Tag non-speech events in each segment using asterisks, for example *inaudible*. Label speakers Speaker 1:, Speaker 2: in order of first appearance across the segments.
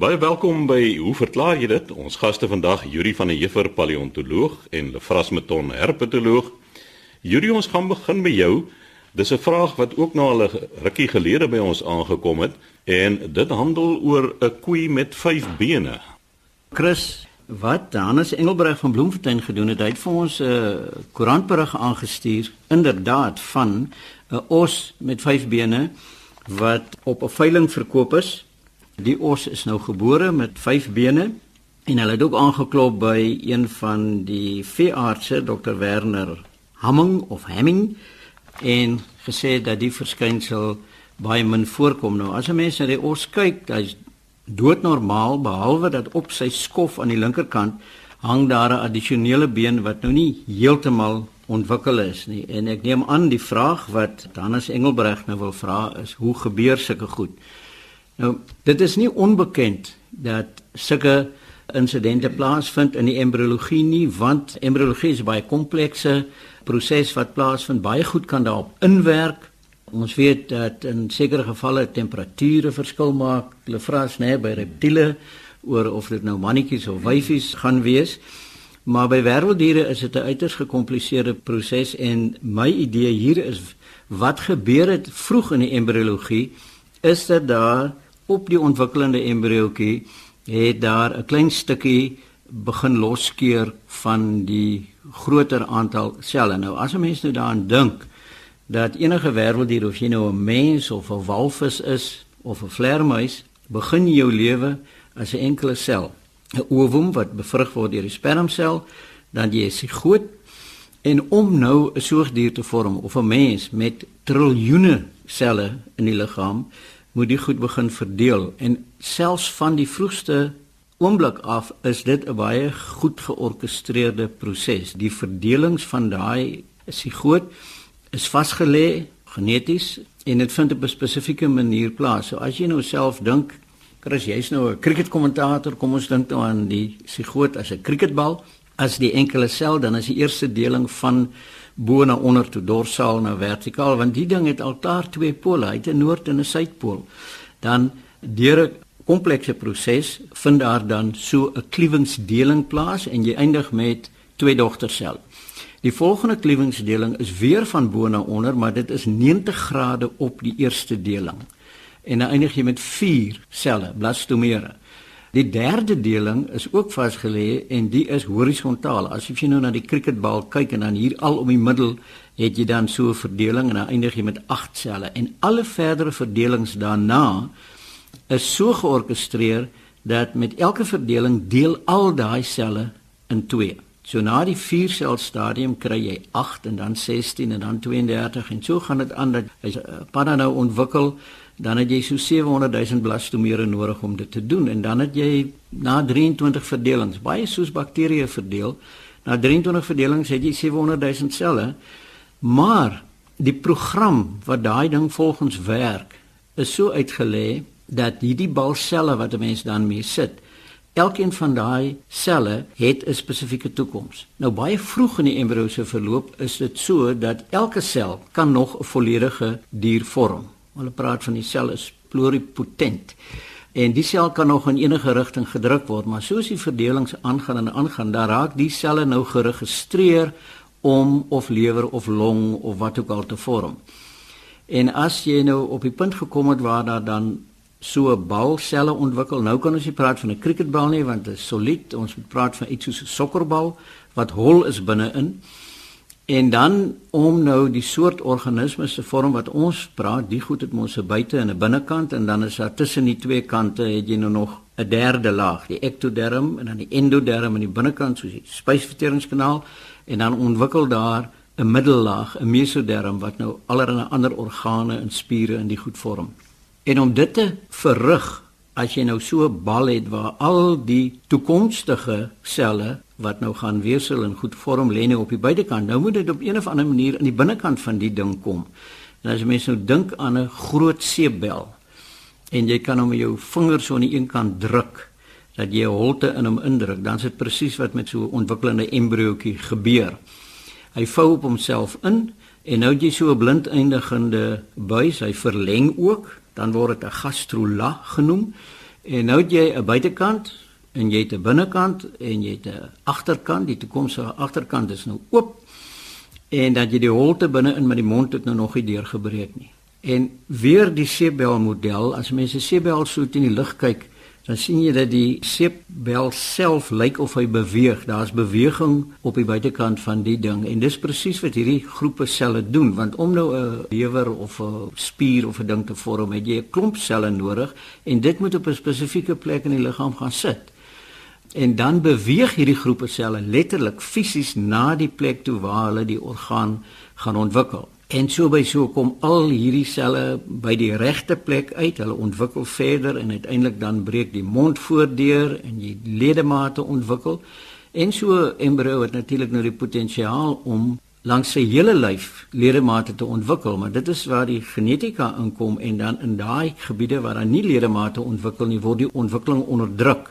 Speaker 1: Baie welkom by Hoe verklaar jy dit? Ons gaste vandag Yuri van der Heever, paleontoloog en Lefras Meton, herpetoloog. Yuri, ons gaan begin by jou. Dis 'n vraag wat ook al 'n rukkie gelede by ons aangekom het en dit handel oor 'n koei met 5 bene.
Speaker 2: Chris, wat Hannes Engelbreg van Bloemfontein gedoen het, hy het vir ons 'n uh, koerantberig aangestuur inderdaad van 'n os met 5 bene wat op 'n veiling verkoop is. Die os is nou gebore met 5 bene en hulle het ook aangeklop by een van die veeartse, Dr Werner Hamming of Hamming en gesê dat die verskynsel baie min voorkom nou. As 'n mens na die os kyk, hy's doodnormaal behalwe dat op sy skof aan die linkerkant hang daar 'n addisionele been wat nou nie heeltemal ontwikkel is nie. En ek neem aan die vraag wat Hannes Engelbreg nou wil vra is, hoe gebeur sulke goed? Nou, dit is nie onbekend dat sulke insidente plaasvind in die embriologie nie, want embriologie is baie komplekse proses wat plaasvind. Baie goed kan daarop inwerk. Ons weet dat in sekere gevalle temperature verskil maak. Hulle vras nê by reptiele oor of dit nou mannetjies of wyfies gaan wees. Maar by werveldiere is dit 'n uiters gekompliseerde proses en my idee hier is wat gebeur het vroeg in die embriologie is dat daar op die ontwikkelende embriootjie het daar 'n klein stukkie begin loskeur van die groter aantal selle. Nou as 'n mens nou daaraan dink dat enige werveldier of jy nou 'n mens of 'n walvis is of 'n vleermuis, begin jou lewe as 'n enkele sel. 'n Ovum wat bevrug word deur die spermsel, dan jy is groot en om nou 'n soogdier te vorm of 'n mens met triljoene selle in die liggaam, moet die goed begin verdeel en selfs van die vroegste oomblik af is dit 'n baie goed georkestreerde proses. Die verdelings van daai sigoot is vasgelê geneties en dit vind op 'n spesifieke manier plaas. So as jy nou self dink, Chris, jy's nou 'n cricketkommentator, kom ons dink nou aan die sigoot as 'n cricketbal, as die enkele sel dan is die eerste deling van bo na onder toe dorsaal na vertikaal, want die ding het altaar twee pole, hy het 'n noord en 'n suidpool. Dan deur 'n komplekse proses vind daar dan so 'n kliewingsdeling plaas en jy eindig met twee dogtersel. Die volgende kliewingsdeling is weer van bo na onder, maar dit is 90 grade op die eerste deling. En dan eindig jy met vier selle, blastomere. Die derde deling is ook vasgelê en die is horisontaal. As jy nou na die cricketbal kyk en dan hier al om die middel het jy dan so 'n verdeling en dan eindig jy met 8 selle en alle verdere verdelings daarna is so georkestreer dat met elke verdeling deel al daai selle in 2. So na die 4 sel stadium kry jy 8 en dan 16 en dan 32 en so gaan dit aan dat 'n uh, panna nou ontwikkel dan het jy so 700 000 blastomere nodig om dit te doen en dan het jy na 23 verdelings baie soos bakterieë verdeel na 23 verdelings het jy 700 000 selle maar die program wat daai ding volgens werk is so uitgelê dat hierdie balselle wat 'n mens dan mee sit, elkeen van daai selle het 'n spesifieke toekoms. Nou baie vroeg in die embrio se verloop is dit so dat elke sel kan nog 'n volledige dier vorm. Hulle praat van die sel is pluripotent. En die sel kan nog in enige rigting gedruk word, maar soos die verdelings aangaan en aangaan, dan raak die selle nou geregistreer om of lewer of long of wat ook al te vorm. En as jy nou op die punt gekom het waar daar dan so 'n balselle ontwikkel. Nou kan ons nie praat van 'n cricketbal nie want dit is solied. Ons moet praat van iets soos 'n sokkerbal wat hol is binne-in. En dan om nou die soort organismes te vorm wat ons praat, die goed het mos 'n buite en 'n binnekant en dan is daar tussen die twee kante het jy nou nog 'n derde laag, die ektoderm en dan die endoderm aan die binnekant soos die spysverteringskanaal en dan ontwikkel daar 'n middellaag, 'n mesoderm wat nou allerlei ander organe en spiere in die goed vorm. En om dit te verrig, as jy nou so 'n bal het waar al die toekomstige selle wat nou gaan weersel en goed vorm lê nou op die buitekant, nou moet dit op een of ander manier in die binnekant van die ding kom. En as jy mens nou dink aan 'n groot seepbel en jy kan hom met jou vingers so aan die een kant druk dat jy 'n holte in hom indruk, dan is dit presies wat met so 'n ontwikkelende embriootjie gebeur. Hy vou op homself in en nou jy so 'n blind eindigende buis, hy verleng ook dan word dit 'n gastrula genoem En nou het jy 'n buitekant en jy het 'n binnekant en jy het 'n agterkant. Die toekomstige agterkant is nou oop. En dan jy die holte binne in met die mond het nou nog nie deurgebreek nie. En weer die seebel model, as mense seebel so in die lug kyk, dan sien jy dat die seepbel self lyk of hy beweeg. Daar's beweging op die buitekant van die ding en dis presies wat hierdie groepe selle doen want om nou 'n lewer of 'n spier of 'n ding te vorm, het jy 'n klomp selle nodig en dit moet op 'n spesifieke plek in die liggaam gaan sit. En dan beweeg hierdie groepe selle letterlik fisies na die plek toe waar hulle die orgaan gaan ontwikkel. En so by so kom al hierdie selle by die regte plek uit. Hulle ontwikkel verder en uiteindelik dan breek die mond voordeur en jy ledemate ontwikkel. En so embrio het natuurlik nou die potensiaal om langs sy hele lyf ledemate te ontwikkel, maar dit is waar die genetika inkom en dan in daai gebiede waar daar nie ledemate ontwikkel nie, word die ontwikkeling onderdruk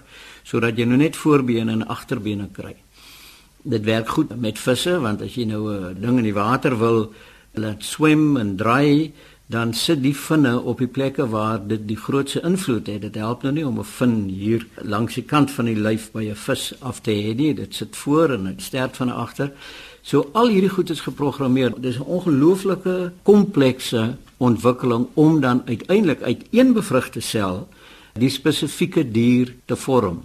Speaker 2: sodat jy nou net voorbene en agterbene kry. Dit werk goed met visse want as jy nou 'n ding in die water wil laat swem en draai dan sit die vinne op die plekke waar dit die grootste invloed het. Dit help nou nie om 'n vin hier langs die kant van die lyf by 'n vis af te hê nie. Dit sit voor en dit sterk van agter. So al hierdie goed is geprogrammeer. Dit is 'n ongelooflike komplekse ontwikkeling om dan uiteindelik uit een bevrugte sel die spesifieke dier te vorm.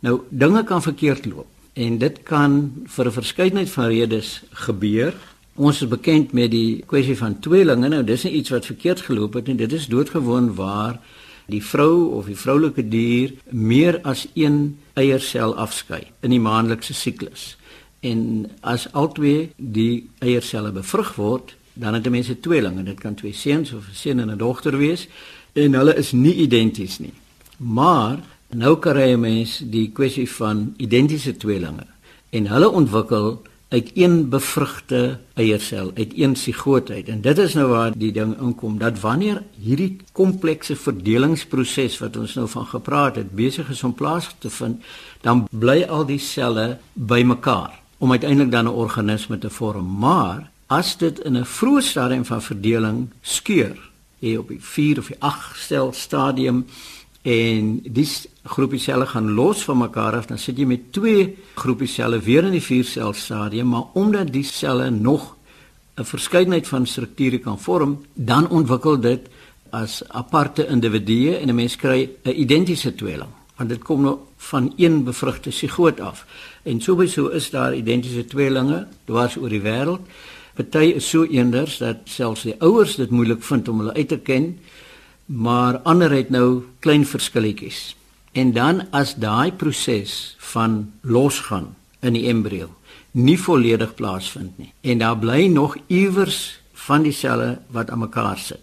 Speaker 2: Nou dinge kan verkeerd loop en dit kan vir 'n verskeidenheid van redes gebeur Ons is bekend met die kwessie van tweelinge. Nou dis nie iets wat verkeerd geloop het nie. Dit is doodgewoon waar die vrou of die vroulike dier meer as een eiersel afskei in die maandelikse siklus. En as albei die eierselle bevrug word, dan het mense tweelinge. Dit kan twee seuns of 'n seun en 'n dogter wees en hulle is nie identies nie. Maar nou kry jy mens die kwessie van identiese tweelinge en hulle ontwikkel uit een bevrugte eiersel, uit een sigoot uit. En dit is nou waar die ding inkom dat wanneer hierdie komplekse verdelingsproses wat ons nou van gepraat het besig is om plaas te vind, dan bly al die selle bymekaar om uiteindelik dan 'n organisme te vorm. Maar as dit in 'n vroeë stadium van verdeling skeur, hier op die 4 of die 8 stel stadium en dis groepie selle gaan los van mekaar af dan sit jy met twee groepie selle weer in die vier sel stadium maar omdat die selle nog 'n verskeidenheid van strukture kan vorm dan ontwikkel dit as aparte individue en 'n mens kry 'n identiese tweeling. Want dit kom nou van een bevrugte sigoot af. En sowieso is daar identiese tweelinge dwars oor die wêreld party is so eenders dat selfs die ouers dit moeilik vind om hulle uit te ken maar ander het nou klein verskilletjies. En dan as daai proses van losgaan in die embrio nie volledig plaasvind nie en daar bly nog iewers van die selle wat aan mekaar sit,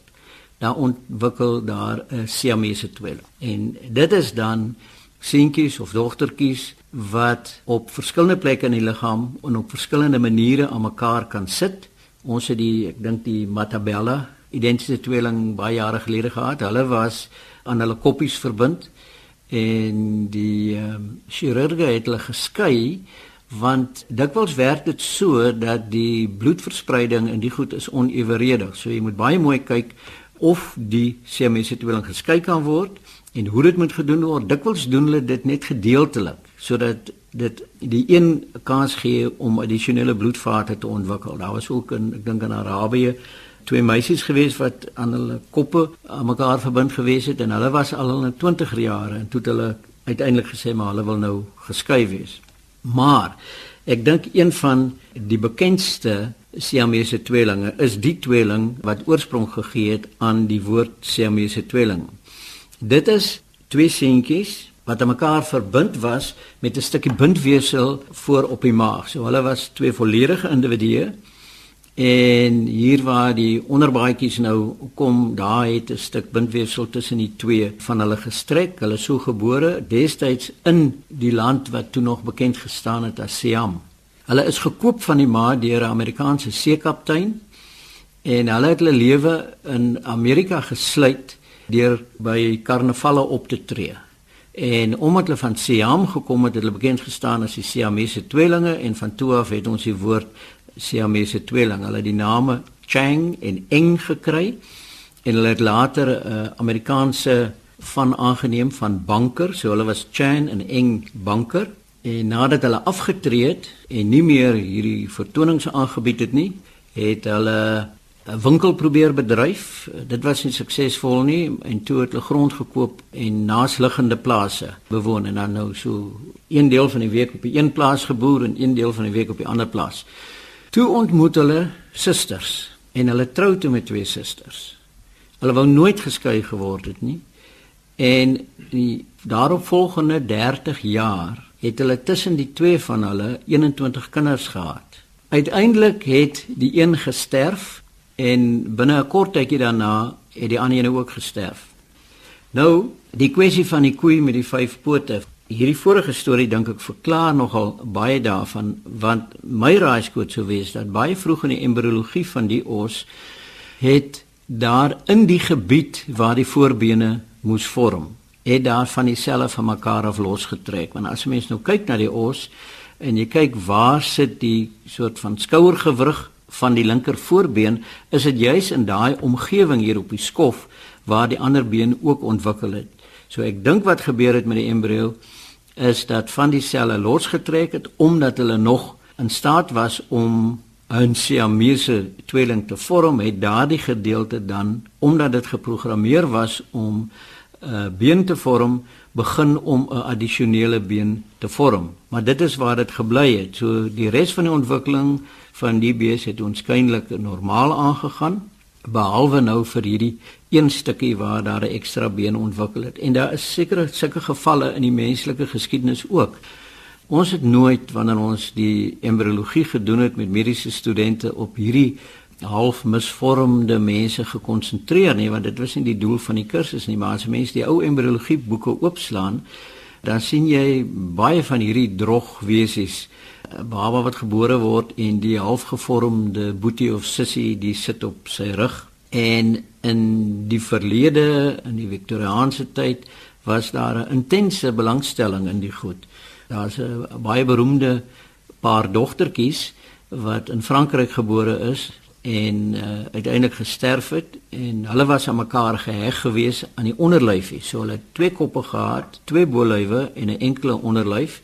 Speaker 2: dan ontwikkel daar 'n siamese tweeling. En dit is dan seentjies of dogtertjies wat op verskillende plekke in die liggaam en op verskillende maniere aan mekaar kan sit. Ons het die ek dink die Matabella identiese tweeling baie jare gelede gehad. Hulle was aan hulle koppies verbind en die ehm um, chirurge het hulle geskei want dikwels werk dit so dat die bloedverspreiding in die goed is oneweredig. So jy moet baie mooi kyk of die siamese tweeling geskei kan word en hoe dit moet gedoen word. Dikwels doen hulle dit net gedeeltelik sodat dit die een kans gee om addisionele bloedvate te ontwikkel. Daar was ook in ek dink in Arabië twee meisies gewees wat aan hulle koppe aan mekaar verbind gewees het en hulle was al in 20 jare en toe het hulle uiteindelik gesê maar hulle wil nou geskei wees. Maar ek dink een van die bekendste Siamese tweelinge is die tweeling wat oorsprong gegee het aan die woord Siamese tweeling. Dit is twee seentjies wat aan mekaar verbind was met 'n stukkie bindweefsel voor op die maag. So hulle was twee volledige individue En hier waar die onderbaadjies nou kom, daar het 'n stuk bindweefsel tussen die twee van hulle gestrek. Hulle so gebore destyds in die land wat toe nog bekend gestaan het as Siam. Hulle is gekoop van die ma deur 'n Amerikaanse seekaptein en hulle het hulle lewe in Amerika gesluit deur by karnavalle op te tree. En omdat hulle van Siam gekom het, het hulle bekend gestaan as die Siamese tweelinge en van toe af het ons die woord Siamese tweeling. Hulle het die name Chang en Eng gekry en hulle het later 'n uh, Amerikaanse van aangeneem van banker, so hulle was Chan en Eng banker. En nadat hulle afgetree het en nie meer hierdie vertonings aangebied het nie, het hulle 'n winkel probeer bedryf. Dit was nie suksesvol nie en toe het hulle grond gekoop en naasliggende plase bewoon en dan nou so een deel van die week op 'n een plaas geboer en een deel van die week op 'n ander plaas. Toe ontmoet hulle susters en hulle trou toe met twee susters. Hulle wou nooit geskei geword het nie. En die daaropvolgende 30 jaar het hulle tussen die twee van hulle 21 kinders gehad. Uiteindelik het die een gesterf en binne 'n kort tydjie daarna het die ander een ook gesterf. Nou, die kwessie van die koei met die vyf pote. Hierdie vorige storie dink ek verklaar nogal baie daarvan want my raaiskoot sou wees dat baie vroeg in die embriologie van die os het daar in die gebied waar die voorbene moes vorm, het daar van die selle van mekaar af losgetrek. Want as jy mens nou kyk na die os en jy kyk waar sit die soort van skouergewrig van die linker voorbeen, is dit juis in daai omgewing hier op die skof waar die ander been ook ontwikkel het. So ek dink wat gebeur het met die embrio is dat van die selle losgetrek het omdat hulle nog in staat was om 'n siamese tweeling te vorm, het daardie gedeelte dan omdat dit geprogrammeer was om 'n uh, been te vorm, begin om 'n addisionele been te vorm. Maar dit is waar dit gebly het. So die res van die ontwikkeling van die bees het onskynlik normaal aangegaan behalwe nou vir hierdie een stukkie waar daar 'n ekstra been ontwikkel het. En daar is sekere sulke gevalle in die menslike geskiedenis ook. Ons het nooit wanneer ons die embriologie gedoen het met mediese studente op hierdie half misvormde mense gekonsentreer nie want dit was nie die doel van die kursus nie maar as mense die ou embriologie boeke oopslaan dan sien jy baie van hierdie drogwesies 'n baba wat gebore word en die halfgevormde boetie of sussie die sit op sy rug en in die verlede in die viktoriaanse tyd was daar 'n intense belangstelling in die goed. Daar's 'n baie beroemde paar dogtertjies wat in Frankryk gebore is en uh, uiteindelik gesterf het en hulle was aan mekaar geheg gewees aan die onderlyfie. So hulle het twee koppe gehad, twee bolywe en 'n enkele onderlyf.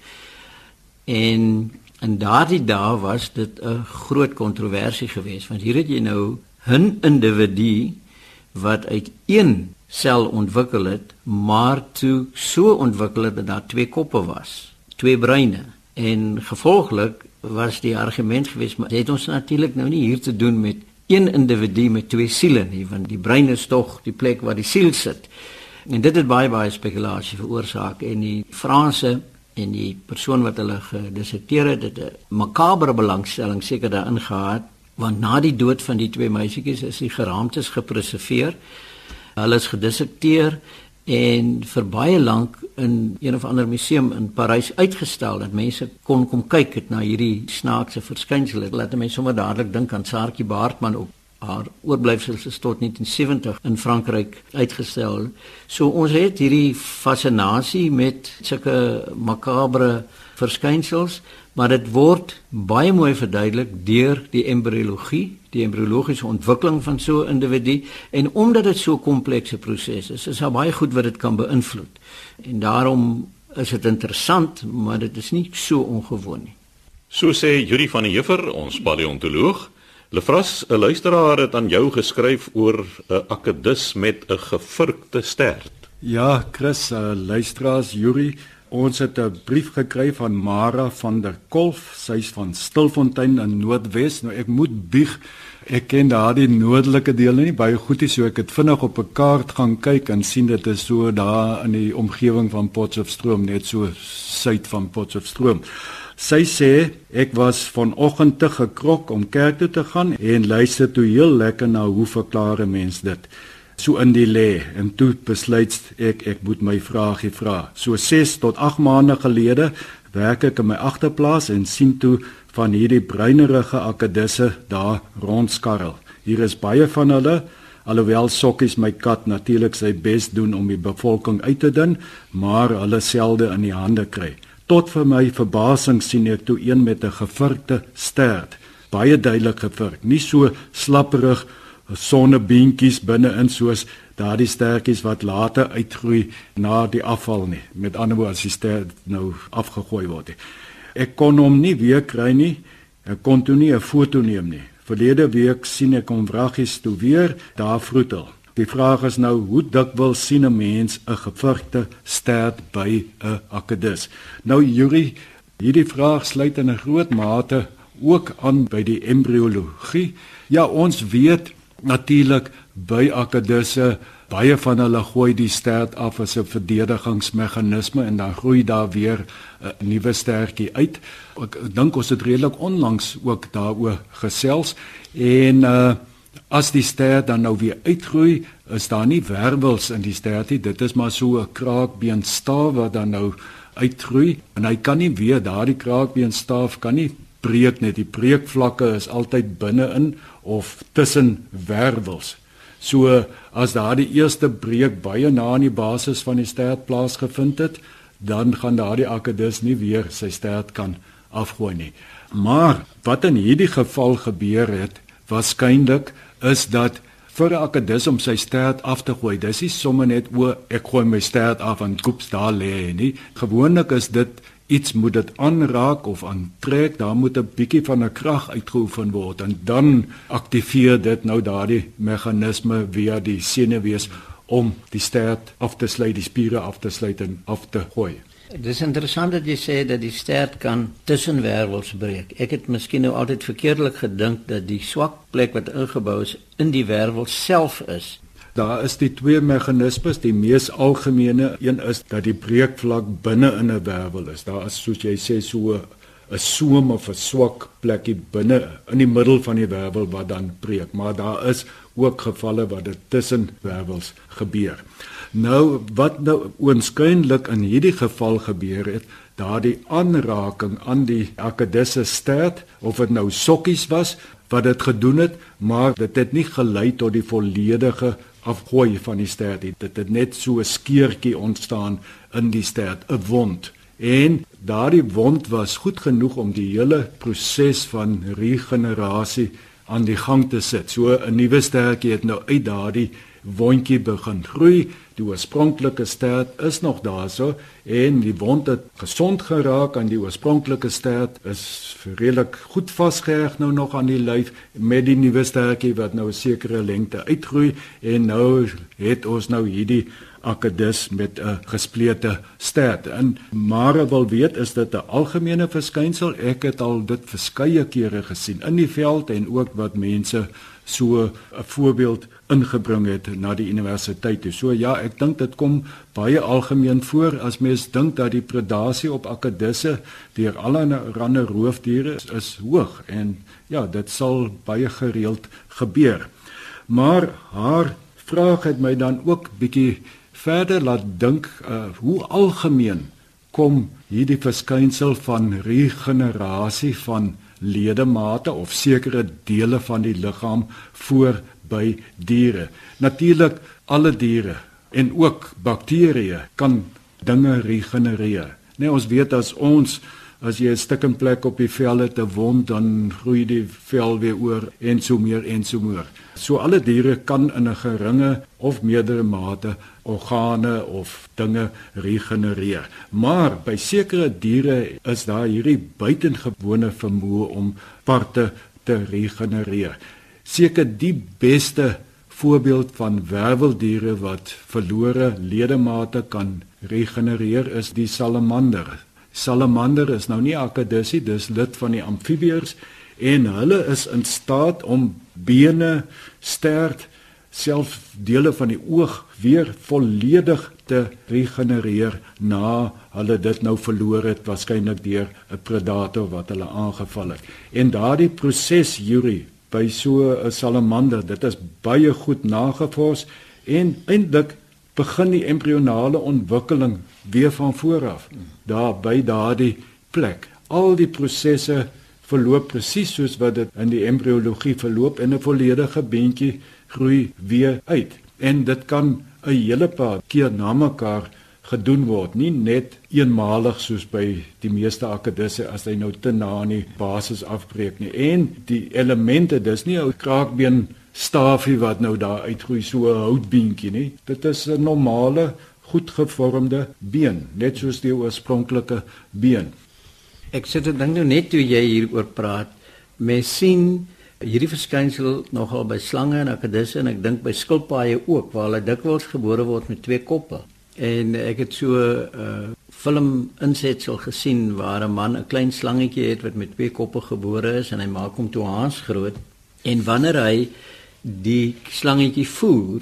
Speaker 2: En In daardie dae was dit 'n groot kontroversie geweest want hier het jy nou 'n individu wat uit een sel ontwikkel het, maar toe so ontwikkel het dat daar twee koppe was, twee breine. En gevolglik was die argument geweest maar het ons natuurlik nou nie hier te doen met een individu met twee siele nie, want die brein is tog die plek waar die siel sit. En dit het baie baie spekulasie veroorsaak en die Franse en die persoon wat hulle gedisserteer het het 'n makabere belangstelling seker daarin gehad want na die dood van die twee meisietjies is die geraamtes gepreserveer. Hulle is gedisserteer en vir baie lank in een of ander museum in Parys uitgestel dat mense kon kom kyk het na hierdie snaakse verskynsels. Laat mense sommer dadelik dink aan Saartjie Baartman op haar oorblyfsels is tot 1970 in Frankryk uitgestel. So ons het hierdie fascinasie met sulke makabre verskynsels, maar dit word baie mooi verduidelik deur die embriologie, die embriologiese ontwikkeling van so 'n individu en omdat dit so 'n komplekse proses is, is daar baie goed wat dit kan beïnvloed. En daarom is dit interessant, maar dit is nie so ongewoon nie.
Speaker 1: So sê Juri van der Heever, ons paleontoloog, Lefras, 'n luisteraar het aan jou geskryf oor 'n akedus met 'n gevurkte stert.
Speaker 3: Ja, Chris, uh, luisteraars Yuri, ons het 'n brief gekry van Mara van der Kolf, sy's van Stilfontein in Noordwes. Nou ek moet bieg, ek ken daardie noordelike dele nie baie goed nie, so ek het vinnig op 'n kaart gaan kyk en sien dit is so daar in die omgewing van Potchefstroom, net so suid van Potchefstroom. Sy sê ek was vanoggend te gekrok om kerk toe te gaan en luister toe heel lekker na hoe verklaar 'n mens dit. So in die lê en toe besluit ek ek moet my vraagie vra. So 6 tot 8 maande gelede werk ek in my agterplaas en sien toe van hierdie bruinerige akedisse daar rondskarrel. Hier is baie van hulle alhoewel sokkies my kat natuurlik sy bes doen om die bevolking uit te dun, maar hulle selde in die hande kry. Tot vir my verbasing sien ek toe een met 'n gevurkte stert, baie duidelik gevurk, nie so slapperig sonnebeentjies binne-in soos daardie stertjies wat later uitgroei na die afval nie. Met ander woorde as die stert nou afgegooi word. Ek kon hom nie weer kry nie. Ek kon toe nie 'n foto neem nie. Verlede week sien ek hom wraggies toe weer daar vroetel. Die vraag is nou hoe dikwels sien 'n mens 'n gevrugte stert by 'n akedus? Nou Yuri, hierdie vraag sluit in 'n groot mate ook aan by die embriologie. Ja, ons weet natuurlik by akedusse baie van hulle gooi die stert af as 'n verdedigingsmeganisme en dan groei daar weer 'n nuwe stertjie uit. Ek dink ons het redelik onlangs ook daaroor gesels en uh as die stert dan nou weer uitgroei, is daar nie wervels in die stertie. Dit is maar so 'n kraakbeenstaaf wat dan nou uitgroei en hy kan nie weer daardie kraakbeenstaaf kan nie breek net die breekvlakke is altyd binne-in of tussen wervels. So as daardie eerste breek baie na aan die basis van die stert plaasgevind het, dan gaan daardie akedus nie weer sy stert kan afgooi nie. Maar wat in hierdie geval gebeur het, waarskynlik is dat vir 'n akedus om sy stert af te gooi, dis nie sommer net o ek gooi my stert af en koeps daar lê nie. Gewoonlik is dit iets moet dit aanraak of aantrek, daar moet 'n bietjie van 'n krag uitgeoefen word en dan aktiveer dit nou daardie meganisme via die senuwees om die stert af te sluit, die spiere af te sluit en af te gooi.
Speaker 2: Dit is interessant dat jy sê dat die stert kan tussen wervels breek. Ek het miskien nou altyd verkeerdelik gedink dat die swak plek wat ingebou is in die wervel self is.
Speaker 3: Daar is die twee meganismes, die mees algemene een is dat die breekvlak binne in 'n wervel is. Daar is soos jy sê so 'n soem of 'n swak plekkie binne in die middel van die wervel wat dan breek, maar daar is ook gevalle waar dit tussen wervels gebeur. Nou wat nou oënskynlik in hierdie geval gebeur het, daardie aanraking aan die akedisse stert of dit nou sokkies was wat dit gedoen het, maar dit het nie gelei tot die volledige afgooi van die stert het dit het net so 'n skeurtjie ontstaan in die stert 'n wond. En daardie wond was goed genoeg om die hele proses van regenerasie aan die gang te sit. So 'n nuwe stertjie het nou uit daardie wondjie begin groei die oorspronklike stert is nog daarso en die wond het gesond geraak aan die oorspronklike stert is redelik goed vasgeheg nou nog aan die lyf met die nuwe stertjie wat nou 'n sekere lengte uitgroei en nou het ons nou hierdie akedus met 'n gesplete stert. En maar wil weet is dit 'n algemene verskynsel? Ek het al dit verskeie kere gesien in die veld en ook wat mense so 'n voorbeeld ingebring het na die universiteit toe. So ja, ek dink dit kom baie algemeen voor as mens dink dat die predasie op akedisse deur allerlei roofdiere is, is hoog en ja, dit sal baie gereeld gebeur. Maar haar vraag het my dan ook bietjie verder laat dink uh, hoe algemeen kom hierdie verskynsel van regenerasie van ledemate of sekere dele van die liggaam voor by diere. Natuurlik alle diere en ook bakterieë kan dinge regenereer. Nee, ons weet as ons as jy 'n stukkend plek op die vel het, 'n wond, dan groei die vel weer oor en so meer en so meer. So alle diere kan in 'n geringe of meerdere mate organe of dinge regenereer. Maar by sekere diere is daar hierdie buitengewone vermoë om parte te regenereer. Seker die beste voorbeeld van werveldiere wat verlore ledemate kan regenereer is die salamander. Salamander is nou nie akkedissie, dis lid van die amfibieërs en hulle is in staat om bene, stert, self dele van die oog weer volledig te regenereer na hulle dit nou verloor het waarskynlik deur 'n predator wat hulle aangeval het. En daardie proses Yuri by so 'n salamander, dit is baie goed nagevors en eintlik begin die embrionale ontwikkeling weer van voor af daar by daardie plek. Al die prosesse verloop presies soos wat dit in die embriologie verloop en 'n volledige beentjie groei weer uit. En dit kan 'n hele paar keer na mekaar gedoen word, nie net eenmalig soos by die meeste akedisse as hy nou te na aan die basis afbreek nie. En die elemente, dis nie 'n kraakbeen stafie wat nou daar uitgroei so 'n houtbeentjie nie. Dit is 'n normale, goed gevormde been, net soos die oorspronklike been.
Speaker 2: Ek sit dit dink nou net toe jy hieroor praat, mens sien hierdie verskynsel nogal by slange en akedisse en ek dink by skilpaaie ook waar hulle dikwels gebore word met twee koppe. En ek het so 'n uh, film insetsel gesien waar 'n man 'n klein slangetjie het wat met twee koppe gebore is en hy maak hom toe haas groot. En wanneer hy die slangetjie voer,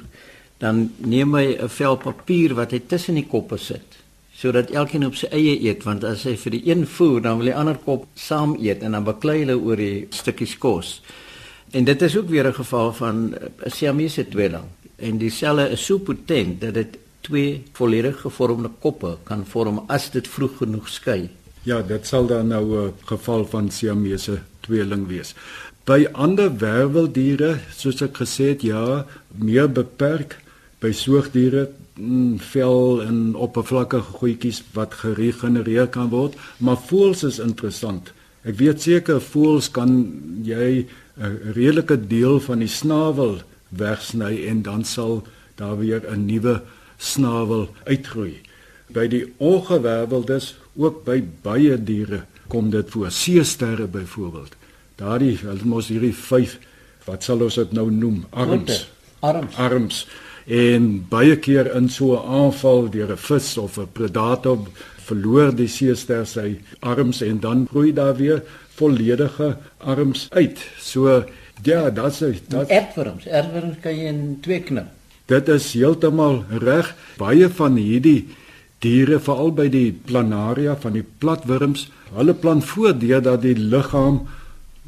Speaker 2: dan neem hy 'n vel papier wat hy tussen die koppe sit sodat elkeen op sy eie eet want as hy vir die een voer dan wil die ander kop saam eet en dan baklei hulle oor die stukkies kos. En dit is ook weer 'n geval van 'n Siamese tweeling en die selle is so potent dat dit twee volledig gevormde koppe kan vorm as dit vroeg genoeg skei.
Speaker 3: Ja, dit sal dan nou 'n geval van Siamese tweeling wees. By ander werweldiere, soos ek gesê het, ja, meer beperk. By soogdiere mm, vel en oppervlakkige goedjies wat geregenereer kan word, maar voëls is interessant. Ek weet seker voëls kan jy 'n redelike deel van die snavel wegsny en dan sal daar weer 'n nuwe snavel uitgroei. By die ongewerveldes, ook by baie diere kom dit voor. Seesterre byvoorbeeld. Daardie hulle mos hierdie 5 wat sal ons dit nou noem? Arms.
Speaker 2: Arms.
Speaker 3: Arms. En baie keer in so 'n aanval deur 'n vis of 'n predator verloor die seester sy arms en dan groei daar weer volledige arms uit. So ja, dat's
Speaker 2: dat erfworms. Erfworms kan jy in twee knip.
Speaker 3: Dit is heeltemal reg. Baie van hierdie diere, veral by die planaria van die platwurms, hulle plan voordeur dat die liggaam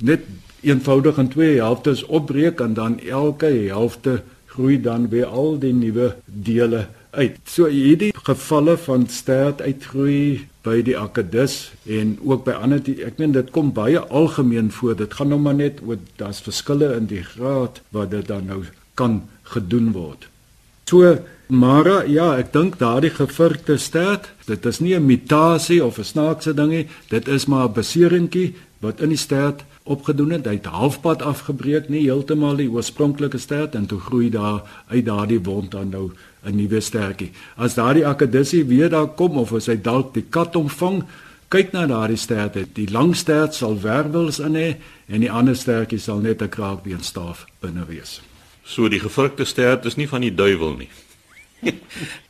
Speaker 3: net eenvoudig in twee helftes opbreek en dan elke helfte groei dan weer al die nuwe dele uit. So hierdie gevalle van stert uitgroei by die akedus en ook by ander ek meen dit kom baie algemeen voor. Dit gaan nou maar net oor daar's verskille in die graad wat dit dan nou kan gedoen word. So Mara, ja, ek dink daardie gevirkte stert, dit is nie 'n mutasie of 'n snaakse ding nie, dit is maar 'n beseringkie wat in die stert opgedoen het. Hy het halfpad afgebreek, nie heeltemal die oorspronklike stert en toe groei daar uit daardie wond dan nou 'n nuwe stertjie. As daardie akedissie weer daar kom of as hy dalk die kat omvang, kyk na daardie stert. Die lang stert sal wervels in hê en die ander stertjie sal net 'n kraakbeenstaaf binne wees.
Speaker 1: So die gevrugte stert is nie van die duiwel nie. *laughs*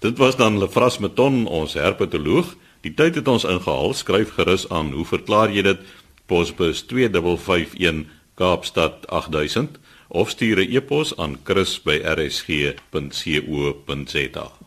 Speaker 1: Dit was dan Lefras Meton, ons herpetoloog. Die tyd het ons ingehaal. Skryf gerus aan. Hoe verklaar jy dit? Posbus 2551 Kaapstad 8000 of stuur 'n e-pos aan chris@rsg.co.za.